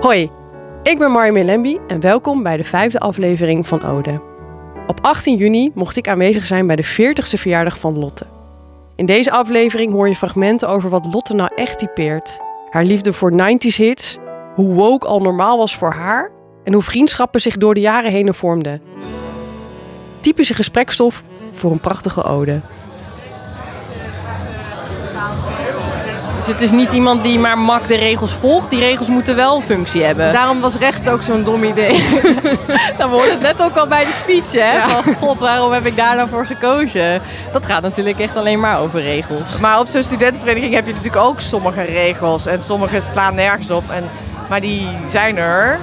Hoi, ik ben Marjolein Lemby en welkom bij de vijfde aflevering van Ode. Op 18 juni mocht ik aanwezig zijn bij de 40ste verjaardag van Lotte. In deze aflevering hoor je fragmenten over wat Lotte nou echt typeert. Haar liefde voor 90s hits, hoe woke al normaal was voor haar en hoe vriendschappen zich door de jaren heen vormden. Typische gesprekstof voor een prachtige ode. Het is niet iemand die maar mak de regels volgt. Die regels moeten wel een functie hebben. Daarom was recht ook zo'n dom idee. Dan wordt het net ook al bij de speech, hè? Van god, waarom heb ik daar nou voor gekozen? Dat gaat natuurlijk echt alleen maar over regels. Maar op zo'n studentenvereniging heb je natuurlijk ook sommige regels. En sommige slaan nergens op. En, maar die zijn er.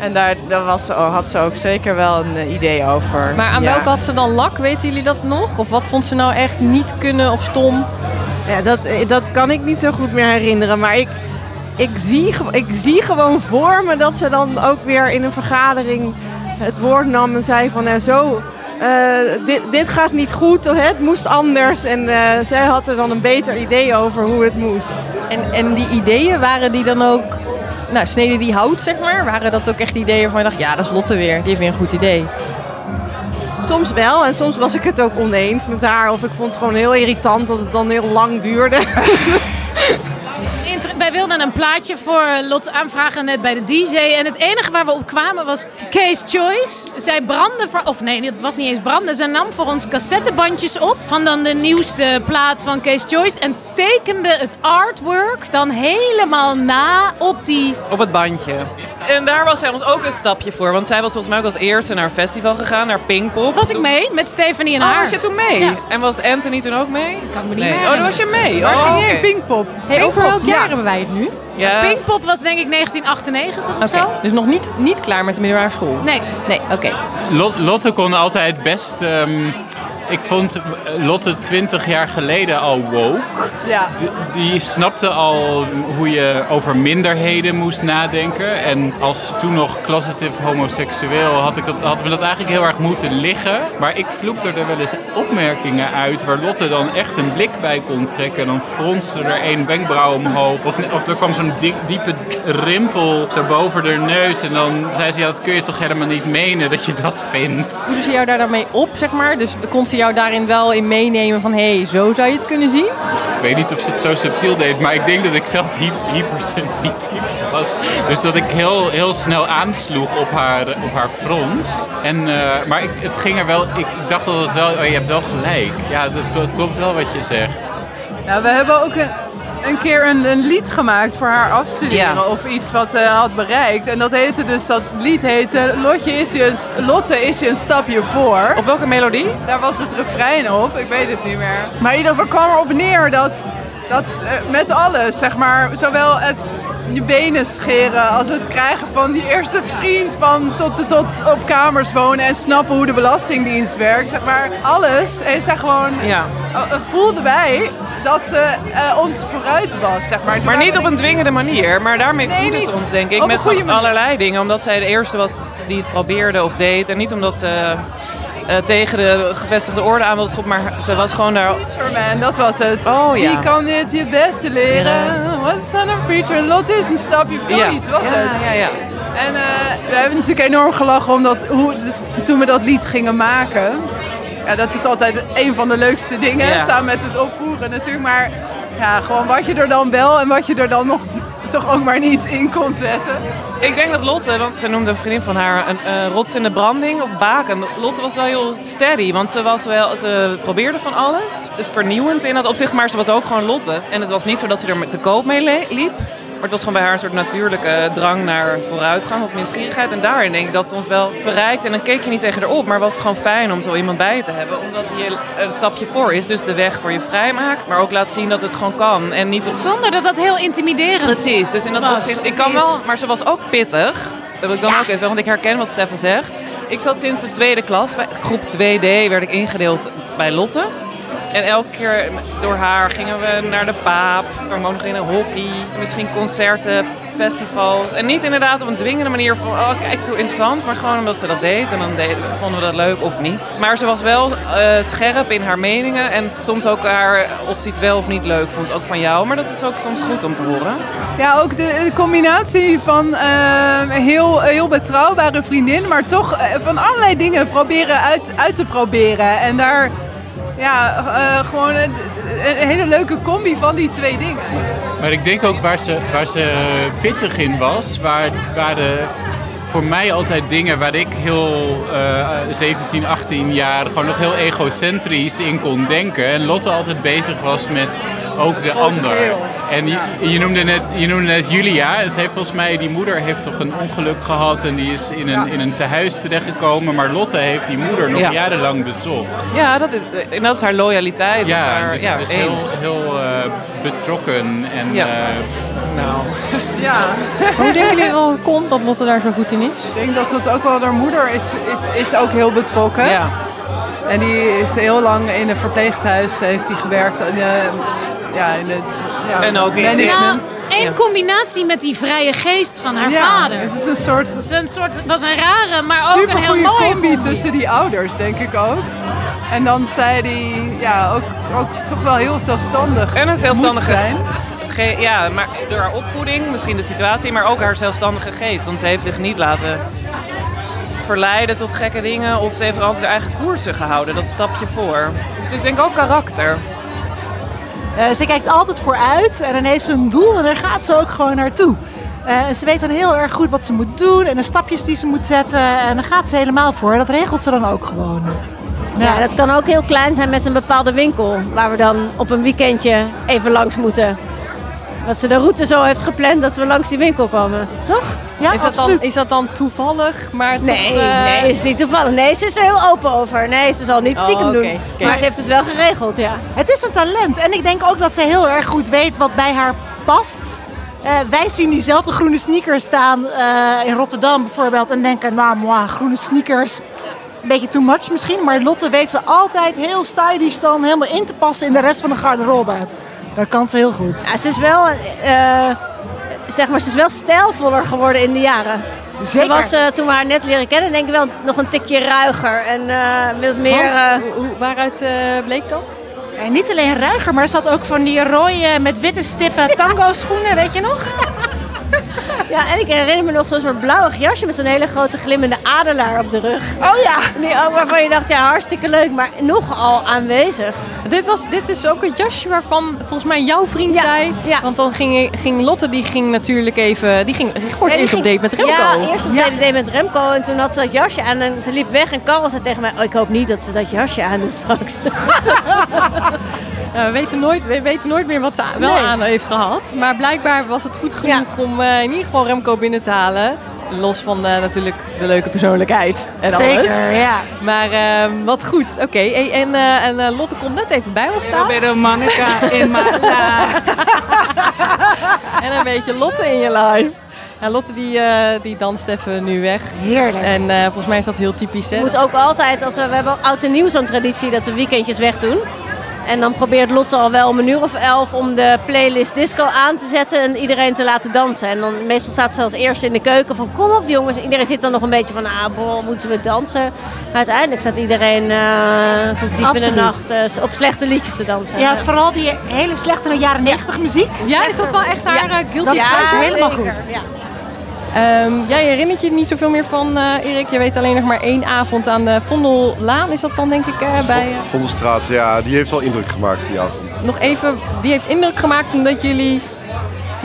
En daar, daar was, had ze ook zeker wel een eh, idee over. Maar aan Ja. welke had ze dan lak? Weten jullie dat nog? Of wat vond ze nou echt niet kunnen of stom? Ja, dat, eh, dat kan ik niet zo goed meer herinneren. Maar ik, ik, zie, ik zie gewoon voor me dat ze dan ook weer in een vergadering het woord nam en zei van eh, zo, eh, dit, dit gaat niet goed, het moest anders. En eh, zij had er dan een beter idee over hoe het moest. En, en die ideeën, waren die dan ook... Nou, sneden die hout, zeg maar? Waren dat ook echt ideeën van je dacht... Ja, dat is Lotte weer. Die heeft weer een goed idee. Soms wel en soms was ik het ook oneens met haar. Of ik vond het gewoon heel irritant dat het dan heel lang duurde. Wilden een plaatje voor Lot aanvragen net bij de DJ. En het enige waar we op kwamen was Case Choice. Zij brandde voor, of nee, het was niet eens branden. Zij nam voor ons cassettebandjes op van dan de nieuwste plaat van Case Choice. En tekende het artwork dan helemaal na op die... Op het bandje. En daar was zij ons ook een stapje voor. Want zij was volgens mij ook als eerste naar een festival gegaan, naar Pinkpop. Was ik mee met Stephanie en Oh, haar. was je toen mee? Ja. En was Anthony toen ook mee? kan me niet nee. meer Oh, dan was je mee. Oh. Pinkpop. Hey, over welk jaar ja. hebben wij nu? Ja. Pinkpop was denk ik 1998 of Oké, zo. dus nog niet, niet klaar met de middelbare school? Nee. Nee, oké. Lot- Lotte kon altijd best. ehm, ik vond Lotte 20 jaar geleden al woke. Ja. Die snapte al hoe je over minderheden moest nadenken. En als toen nog closetive homoseksueel had, ik dat, had me dat eigenlijk heel erg moeten liggen. Maar ik vloekte er wel eens opmerkingen uit waar Lotte dan echt een blik bij kon trekken. En dan fronste er één wenkbrauw omhoog. Of, of er kwam zo'n diepe rimpel zo boven haar neus. En dan zei ze, ja dat kun je toch helemaal niet menen dat je dat vindt. Voelde ze jou daar dan mee op, zeg maar? Dus kon ze jou daarin wel in meenemen van... hé, hey, zo zou je het kunnen zien? Ik weet niet of ze het zo subtiel deed, maar ik denk dat ik zelf hy- hypersensitief was. Dus dat ik heel, heel snel aansloeg op haar, op haar frons. En, eh, maar ik, het ging er wel, ik, ik dacht dat het wel, oh, je hebt wel gelijk. Ja, dat, dat klopt wel wat je zegt. Nou, we hebben ook een, een keer een, een lied gemaakt voor haar afstuderen Ja. of iets wat ze had bereikt. En dat heette dus, dat lied heette Lotje is je een, Lotte is je een stapje voor. Op welke melodie? Daar was het refrein op, ik weet het niet meer. Maar in ieder geval kwam erop neer dat, dat eh, met alles, zeg maar, zowel het je benen scheren als het krijgen van die eerste vriend van tot, tot op kamers wonen en snappen hoe de belastingdienst werkt, zeg maar, alles heeft zij gewoon Ja. uh, voelden wij dat ze eh, ons vooruit was, zeg maar. Maar niet op een dwingende manier. Maar daarmee Nee, ze ons, denk ik, een met van allerlei dingen. Omdat zij de eerste was die het probeerde of deed. En niet omdat ze eh, tegen de gevestigde orde aan wilde schoppen. Maar ze was gewoon daar... Preacherman, dat was het. Oh, ja. Wie kan dit je beste leren? Wat is dan een preacher? En Lotte is een stapje Ja. iets, was ja, het. Ja, ja. En eh, we hebben natuurlijk enorm gelachen omdat, hoe, toen we dat lied gingen maken. Ja, dat is altijd een van de leukste dingen, Ja. samen met het opvoeren natuurlijk. Maar ja, gewoon wat je er dan wel en wat je er dan nog toch ook maar niet in kon zetten. Ik denk dat Lotte, want ze noemde een vriendin van haar een eh, rots in de branding of baken. Lotte was wel heel steady, want ze, was wel, ze probeerde van alles. Dus vernieuwend in dat opzicht, maar ze was ook gewoon Lotte. En het was niet zo dat ze er te koop mee liep. Maar het was gewoon bij haar een soort natuurlijke drang naar vooruitgang of nieuwsgierigheid. En daarin denk ik dat het ons wel verrijkt. En dan keek je niet tegen haar op, maar was het gewoon fijn om zo iemand bij je te hebben. Omdat hij een stapje voor is, dus de weg voor je vrij maakt. Maar ook laat zien dat het gewoon kan. En niet op Zonder dat dat heel intimiderend Precies, dus in dat was, opzicht, ik kan is. wel, maar ze was ook pittig. Dat wil ik dan Ja. ook even, want ik herken wat Stefan zegt. Ik zat sinds de tweede klas, bij groep 2D werd ik ingedeeld bij Lotte. En elke keer door haar gingen we naar de paap, dan nog in een hockey, misschien concerten, festivals. En niet inderdaad op een dwingende manier van, oh kijk zo interessant. Maar gewoon omdat ze dat deed en dan deden, vonden we dat leuk of niet. Maar ze was wel eh, scherp in haar meningen. En soms ook haar, of ze iets wel of niet leuk vond, ook van jou. Maar dat is ook soms goed om te horen. Ja, ook de, combinatie van eh, heel, heel betrouwbare vriendin, maar toch eh, van allerlei dingen proberen uit, uit te proberen. En daar, ja, eh, gewoon een, hele leuke combi van die twee dingen. Maar ik denk ook waar ze, waar ze pittig in was, waar, waren voor mij altijd dingen waar ik heel eh 17, 18 jaar gewoon nog heel egocentrisch in kon denken. En Lotte altijd bezig was met ook de ander. En je, je, noemde net, je noemde net Julia. En ze heeft volgens mij, die moeder heeft toch een ongeluk gehad en die is in een, in een tehuis terechtgekomen. Maar Lotte heeft die moeder nog Ja. jarenlang bezocht. Ja, dat is, en dat is haar loyaliteit. Ja, haar, dus, ja dus heel, heel eh, betrokken en Ja. eh, Nou, Ja, Hoe denken jullie dat het komt dat Lotte daar zo goed in is? ik denk dat het ook wel haar moeder is, is, is ook heel betrokken. ja. En die is heel lang in een verpleeghuis heeft hij gewerkt. In de, ja, in de, ja, En ook in- management. Ja, in combinatie met die vrije geest van haar Ja, vader. Het is een soort Het is een soort, was een rare, maar ook een heel goede mooie combi, combi. tussen die ouders, denk ik ook. En dan zei hij ja, ook, ook toch wel heel zelfstandig. En een zelfstandige zijn. ge- ja, maar door haar opvoeding, misschien de situatie, maar ook haar zelfstandige geest. Want ze heeft zich niet laten verleiden tot gekke dingen of ze heeft altijd haar eigen koersen gehouden. Dat stapje voor. Dus het is denk ik ook karakter. Eh, ze kijkt altijd vooruit en dan heeft ze een doel en daar gaat ze ook gewoon naartoe. En ze weet dan heel erg goed wat ze moet doen en de stapjes die ze moet zetten. En daar gaat ze helemaal voor. Dat regelt ze dan ook gewoon. Ja, dat kan ook heel klein zijn met een bepaalde winkel. Waar we dan op een weekendje even langs moeten. Dat ze de route zo heeft gepland dat we langs die winkel komen. Toch? Ja, Is dat, dan, is dat dan toevallig, maar Nee, toch... eh, nee, is niet toevallig. Nee, ze is er heel open over. Nee, ze zal niet Oh, stiekem doen. Maar ze heeft het wel geregeld, ja. Het is een talent. En ik denk ook dat ze heel erg goed weet wat bij haar past. Eh, wij zien diezelfde groene sneakers staan eh, in Rotterdam bijvoorbeeld. En denken, nou, moi, groene sneakers. Een beetje too much misschien. Maar Lotte weet ze altijd heel stylish dan helemaal in te passen in de rest van de garderobe. Dat kan ze heel goed. ja ze is wel, eh, zeg maar, ze is wel stijlvoller geworden in de jaren. Ze Zeker. was eh, toen we haar net leren kennen, denk ik wel nog een tikje ruiger. En eh wat meer... Want, eh, waaruit eh, bleek dat? En niet alleen ruiger, maar er zat ook van die rode met witte stippen tango schoenen, weet je nog? Ja, en ik herinner me nog zo'n soort blauwig jasje met zo'n hele grote glimmende adelaar op de rug. Oh ja. Die ook waarvan je dacht, ja, hartstikke leuk, maar nogal aanwezig. Dit, was, dit is ook een jasje waarvan volgens mij jouw vriend Ja, zei. ja. Want dan ging, ging Lotte, die ging natuurlijk even... Die ging, voor het Nee, eerst op date met Remco. Ja, eerst de date met Remco en toen had ze dat jasje aan en ze liep weg. En Karel zei tegen mij, oh, ik hoop niet dat ze dat jasje aan doet straks. Nou, we, weten nooit, we weten nooit meer wat ze wel Nee. aan heeft gehad. Maar blijkbaar was het goed genoeg om eh, in ieder geval Remco binnen te halen. Los van eh, natuurlijk de leuke persoonlijkheid en alles. Zeker, ja. Maar ehm, wat goed. Oké, Hey, en, eh, en eh, Lotte komt net even bij ons staan. Little Monica in life. En een beetje Lotte in je live. Ja, Lotte die, eh, die danst even nu weg. Heerlijk. En eh, volgens mij is dat heel typisch. Hè? Je moet ook altijd, als we, we hebben oud en nieuw zo'n traditie dat we weekendjes wegdoen. En dan probeert Lotte al wel om een uur of elf om de playlist disco aan te zetten en iedereen te laten dansen. En dan meestal staat ze als eerste in de keuken van kom op jongens. Iedereen zit dan nog een beetje van ah bro, moeten we dansen. Maar uiteindelijk staat iedereen eh, tot diep in de nacht eh, op slechte liedjes te dansen. Ja, vooral die hele slechte jaren 90 muziek. Ja, is dat wel echt haar Ja. eh, guilty Dat helemaal goed. Ja. Ehm, jij herinnert je niet zoveel meer van, eh, Erik. Je weet alleen nog maar één avond aan de Vondellaan. Is dat dan denk ik eh, bij... eh, Vondelstraat, ja, die heeft wel indruk gemaakt die avond. nog even, die heeft indruk gemaakt omdat jullie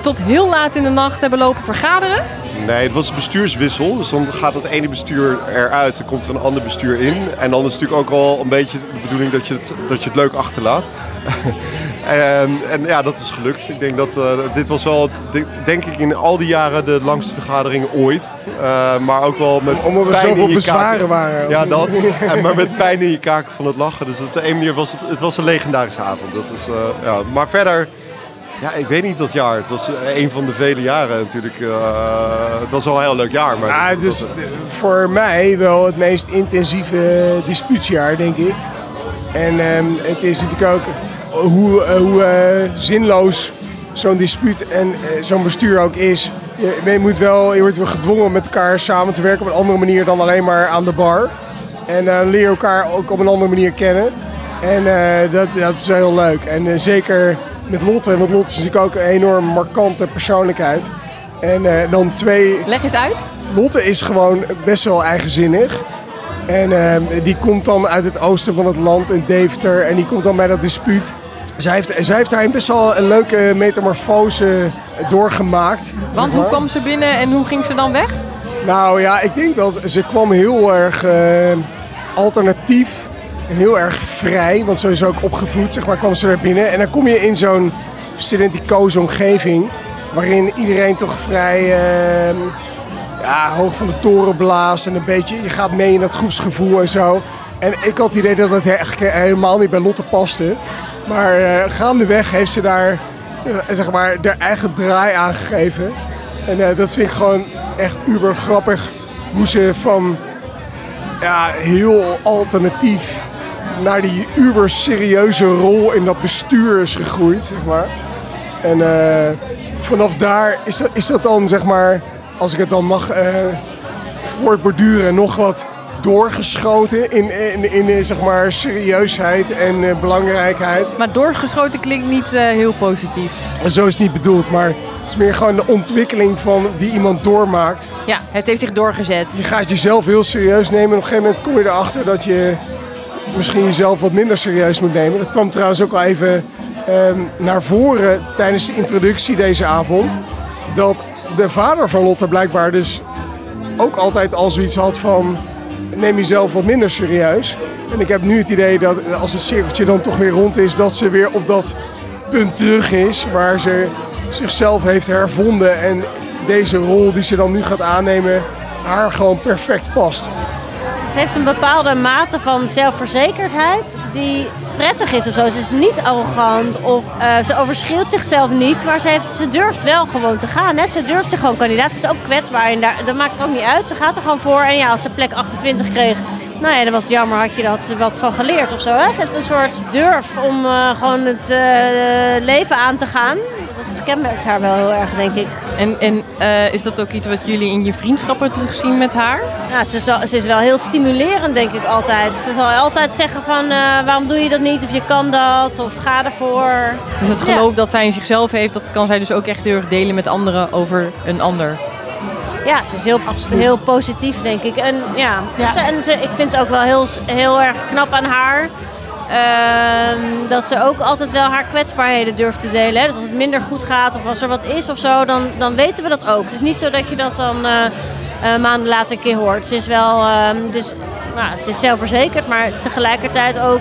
tot heel laat in de nacht hebben lopen vergaderen. Nee, het was een bestuurswissel. Dus dan gaat het ene bestuur eruit en komt er een ander bestuur in. En dan is het natuurlijk ook al een beetje de bedoeling dat je het, dat je het leuk achterlaat. en, en ja, dat is gelukt. Ik denk dat eh, dit was wel, de- denk ik, in al die jaren de langste vergadering ooit. Eh, maar ook wel met Omdat er pijn in zoveel je bezwaren kaken. waren. Ja, dat. En, maar met pijn in je kaken van het lachen. Dus op de een manier was het, het was een legendarische avond. Dat is, eh, ja. Maar verder, ja, ik weet niet dat jaar. Het was eh, een van de vele jaren natuurlijk. eh, het was wel een heel leuk jaar. Maar Ja, eh, voor mij wel het meest intensieve dispuutsjaar, denk ik. En ehm, het is natuurlijk ook hoe, eh, hoe zinloos zo'n dispuut en zo'n bestuur ook is. je, je moet wel, je wordt wel gedwongen om met elkaar samen te werken op een andere manier dan alleen maar aan de bar. En dan leer elkaar ook op een andere manier kennen. En dat, dat is wel heel leuk. En zeker met Lotte, want Lotte is natuurlijk ook een enorm markante persoonlijkheid. En eh, dan twee... Leg eens uit. Lotte is gewoon best wel eigenzinnig. En eh, die komt dan uit het oosten van het land, in Deventer. En die komt dan bij dat dispuut. Zij heeft, zij heeft daarin best wel een leuke metamorfose doorgemaakt. Want hoe kwam ze binnen en hoe ging ze dan weg? Nou ja, ik denk dat ze kwam heel erg eh, alternatief en heel erg vrij. Want zo is ook opgevoed, zeg maar, kwam ze er binnen. En dan kom je in zo'n studenticoze omgeving... waarin iedereen toch vrij eh, ja, hoog van de toren blaast... en een beetje, je gaat mee in dat groepsgevoel en zo. En ik had het idee dat het eigenlijk helemaal niet bij Lotte paste. Maar eh, gaandeweg heeft ze daar, eh, zeg maar, haar eigen draai aangegeven. En eh, dat vind ik gewoon echt uber grappig. Hoe ze van ja, heel alternatief naar die uber serieuze rol in dat bestuur is gegroeid, zeg maar. En eh, vanaf daar is dat, is dat dan, zeg maar, als ik het dan mag eh voortborduren, nog wat doorgeschoten in, in, in, eh, zeg maar, serieusheid en belangrijkheid. Maar doorgeschoten klinkt niet heel positief. Zo is het niet bedoeld, maar het is meer gewoon de ontwikkeling van die iemand doormaakt. Ja, het heeft zich doorgezet. Je gaat jezelf heel serieus nemen en op een gegeven moment kom je erachter dat je misschien jezelf wat minder serieus moet nemen. Dat kwam trouwens ook al even ehm, naar voren tijdens de introductie deze avond. Dat de vader van Lotte blijkbaar dus ook altijd al zoiets had van neem jezelf wat minder serieus. En ik heb nu het idee dat als het cirkeltje dan toch weer rond is, dat ze weer op dat punt terug is waar ze zichzelf heeft hervonden en deze rol die ze dan nu gaat aannemen haar gewoon perfect past. Ze heeft een bepaalde mate van zelfverzekerdheid die prettig is of zo. Ze is niet arrogant of eh, ze overschreeuwt zichzelf niet, maar ze, heeft, ze durft wel gewoon te gaan. Hè? Ze durft er gewoon kandidaat. Ze is ook kwetsbaar en daar, dat maakt er ook niet uit. Ze gaat er gewoon voor en ja, als ze plek 28 kreeg, nou ja, dat was het jammer, had je had ze wat van geleerd of zo. Hè? Ze heeft een soort durf om eh, gewoon het eh, leven aan te gaan. Dat kenmerkt haar wel heel erg, denk ik. En, en eh, is dat ook iets wat jullie in je vriendschappen terugzien met haar? Ja, ze, zal, ze is wel heel stimulerend, denk ik altijd. Ze zal altijd zeggen van, eh, waarom doe je dat niet? Of je kan dat, of ga ervoor. Dus het geloof dat zij in zichzelf heeft, dat kan zij dus ook echt heel erg delen met anderen over een ander. Ja, ze is heel, heel positief, denk ik. En, ja, Ze- en ze, ik vind het ook wel heel, heel erg knap aan haar... ehm, dat ze ook altijd wel haar kwetsbaarheden durft te delen. Hè? Dus als het minder goed gaat of als er wat is of zo, dan, dan weten we dat ook. Het is niet zo dat je dat dan eh, eh, maanden later een keer hoort. Ze is wel, ehm, dus, nou, ze is zelfverzekerd, maar tegelijkertijd ook...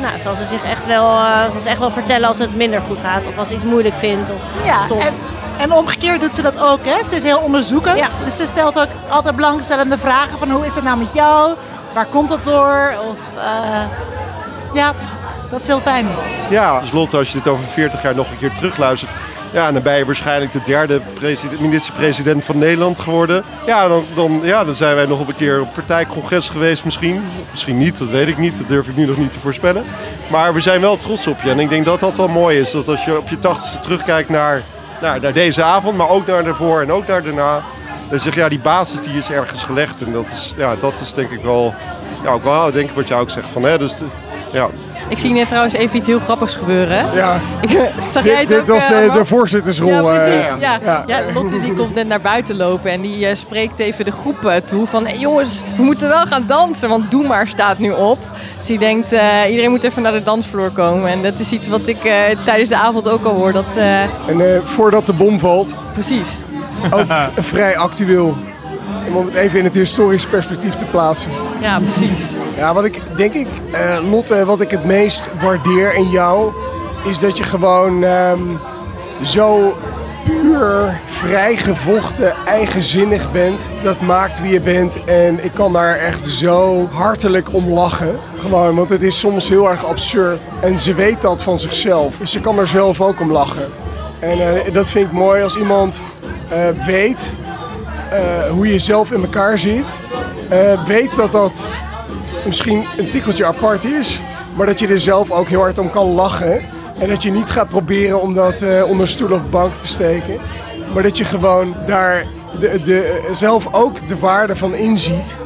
Nou, zal ze zich echt wel, zal ze echt wel vertellen als het minder goed gaat of als ze iets moeilijk vindt of Ja, stom. en, en omgekeerd doet ze dat ook. Hè? Ze is heel onderzoekend. Ja. Dus ze stelt ook altijd belangstellende vragen van hoe is het nou met jou? Waar komt dat door? Of, ja, dat is heel fijn. Ja, dus Lotte, als je dit over 40 jaar nog een keer terugluistert. Ja, dan ben je waarschijnlijk de derde president- minister-president van Nederland geworden. Ja dan, dan, ja, dan zijn wij nog op een keer op partijcongres geweest misschien. Misschien niet, dat weet ik niet. Dat durf ik nu nog niet te voorspellen. Maar we zijn wel trots op je. En ik denk dat dat wel mooi is. Dat als je op je tachtigste terugkijkt naar, naar, deze avond, maar ook naar daarvoor en ook naar daarna. Dan zeg je, ja, die basis die is ergens gelegd. En dat is, ja, dat is denk ik wel, ja, ook wel denk ik wat je ook zegt. Van, hè, dus ja, Ik zie net trouwens even iets heel grappigs gebeuren. Ja. Ik, zag jij Dit, ook? dit was eh, de, Mark? de voorzittersrol. Ja, eh, precies. Ja, ja. ja. Lotte die komt net naar buiten lopen en die eh, spreekt even de groep eh, toe van... Hey, jongens, we moeten wel gaan dansen, want Doe Maar staat nu op. Dus die denkt, eh, iedereen moet even naar de dansvloer komen. En dat is iets wat ik eh, tijdens de avond ook al hoor. Dat, eh, En eh, voordat de bom valt, precies. ook vrij actueel. Om het even in het historisch perspectief te plaatsen. Ja, precies. Ja, wat ik denk ik, eh, Lotte, wat ik het meest waardeer in jou, is dat je gewoon ehm, zo puur vrijgevochten, eigenzinnig bent. Dat maakt wie je bent en ik kan daar echt zo hartelijk om lachen. Gewoon, want het is soms heel erg absurd. En ze weet dat van zichzelf. Dus ze kan er zelf ook om lachen. En eh, dat vind ik mooi als iemand eh, weet eh, hoe je zelf in elkaar zit. Eh, weet dat dat misschien een tikkeltje apart is, maar dat je er zelf ook heel hard om kan lachen. En dat je niet gaat proberen om dat eh, onder stoel of bank te steken. Maar dat je gewoon daar de, de, zelf ook de waarde van inziet.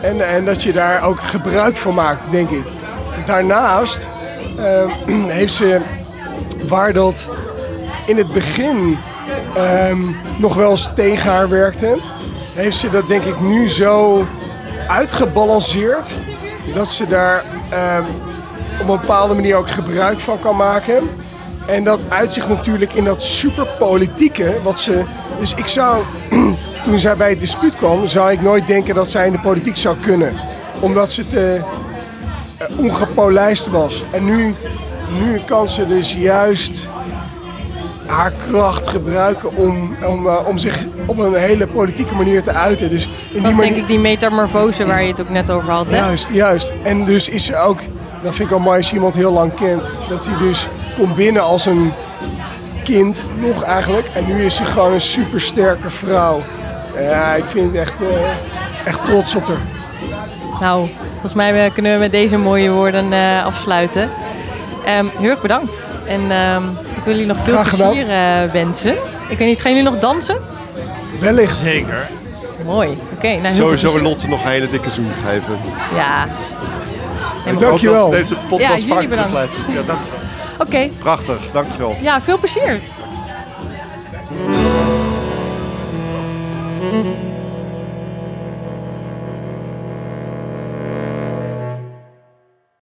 En, en dat je daar ook gebruik van maakt, denk ik. Daarnaast heeft ze, waar dat in het begin ehm, nog wel eens tegen haar werkte, heeft ze dat denk ik nu zo uitgebalanceerd dat ze daar ehm, op een bepaalde manier ook gebruik van kan maken. En dat uitzicht natuurlijk in dat superpolitieke wat ze. Dus ik zou, toen zij bij het dispuut kwam, zou ik nooit denken dat zij in de politiek zou kunnen. Omdat ze te uh, ongepolijst was. En nu, nu kan ze dus juist haar kracht gebruiken om, om, uh, om zich op een hele politieke manier te uiten. Dus in Dat is manier... denk ik die metamorfose waar je het ook net over had. Hè? Juist, juist. En dus is ze ook, dat vind ik al mooi als je iemand heel lang kent, dat hij dus komt binnen als een kind, nog eigenlijk. En nu is ze gewoon een supersterke vrouw. Ja, ik vind het echt, eh, echt trots op haar. Nou, volgens mij eh, kunnen we met deze mooie woorden eh, afsluiten. Ehm, heel erg bedankt. En ehm, ik wil jullie nog veel Graag plezier eh, wensen. Ik weet niet, gaan jullie nog dansen? Wellicht. Zeker. Mooi. Oké, nou heel Sowieso Lotte nog een hele dikke zoen geven. Ja. Helemaal Ook Dankjewel. deze Ja, podcast jullie vaak terugluistert. Ja, dankjewel. Oké, Prachtig, dankjewel. ja, veel plezier.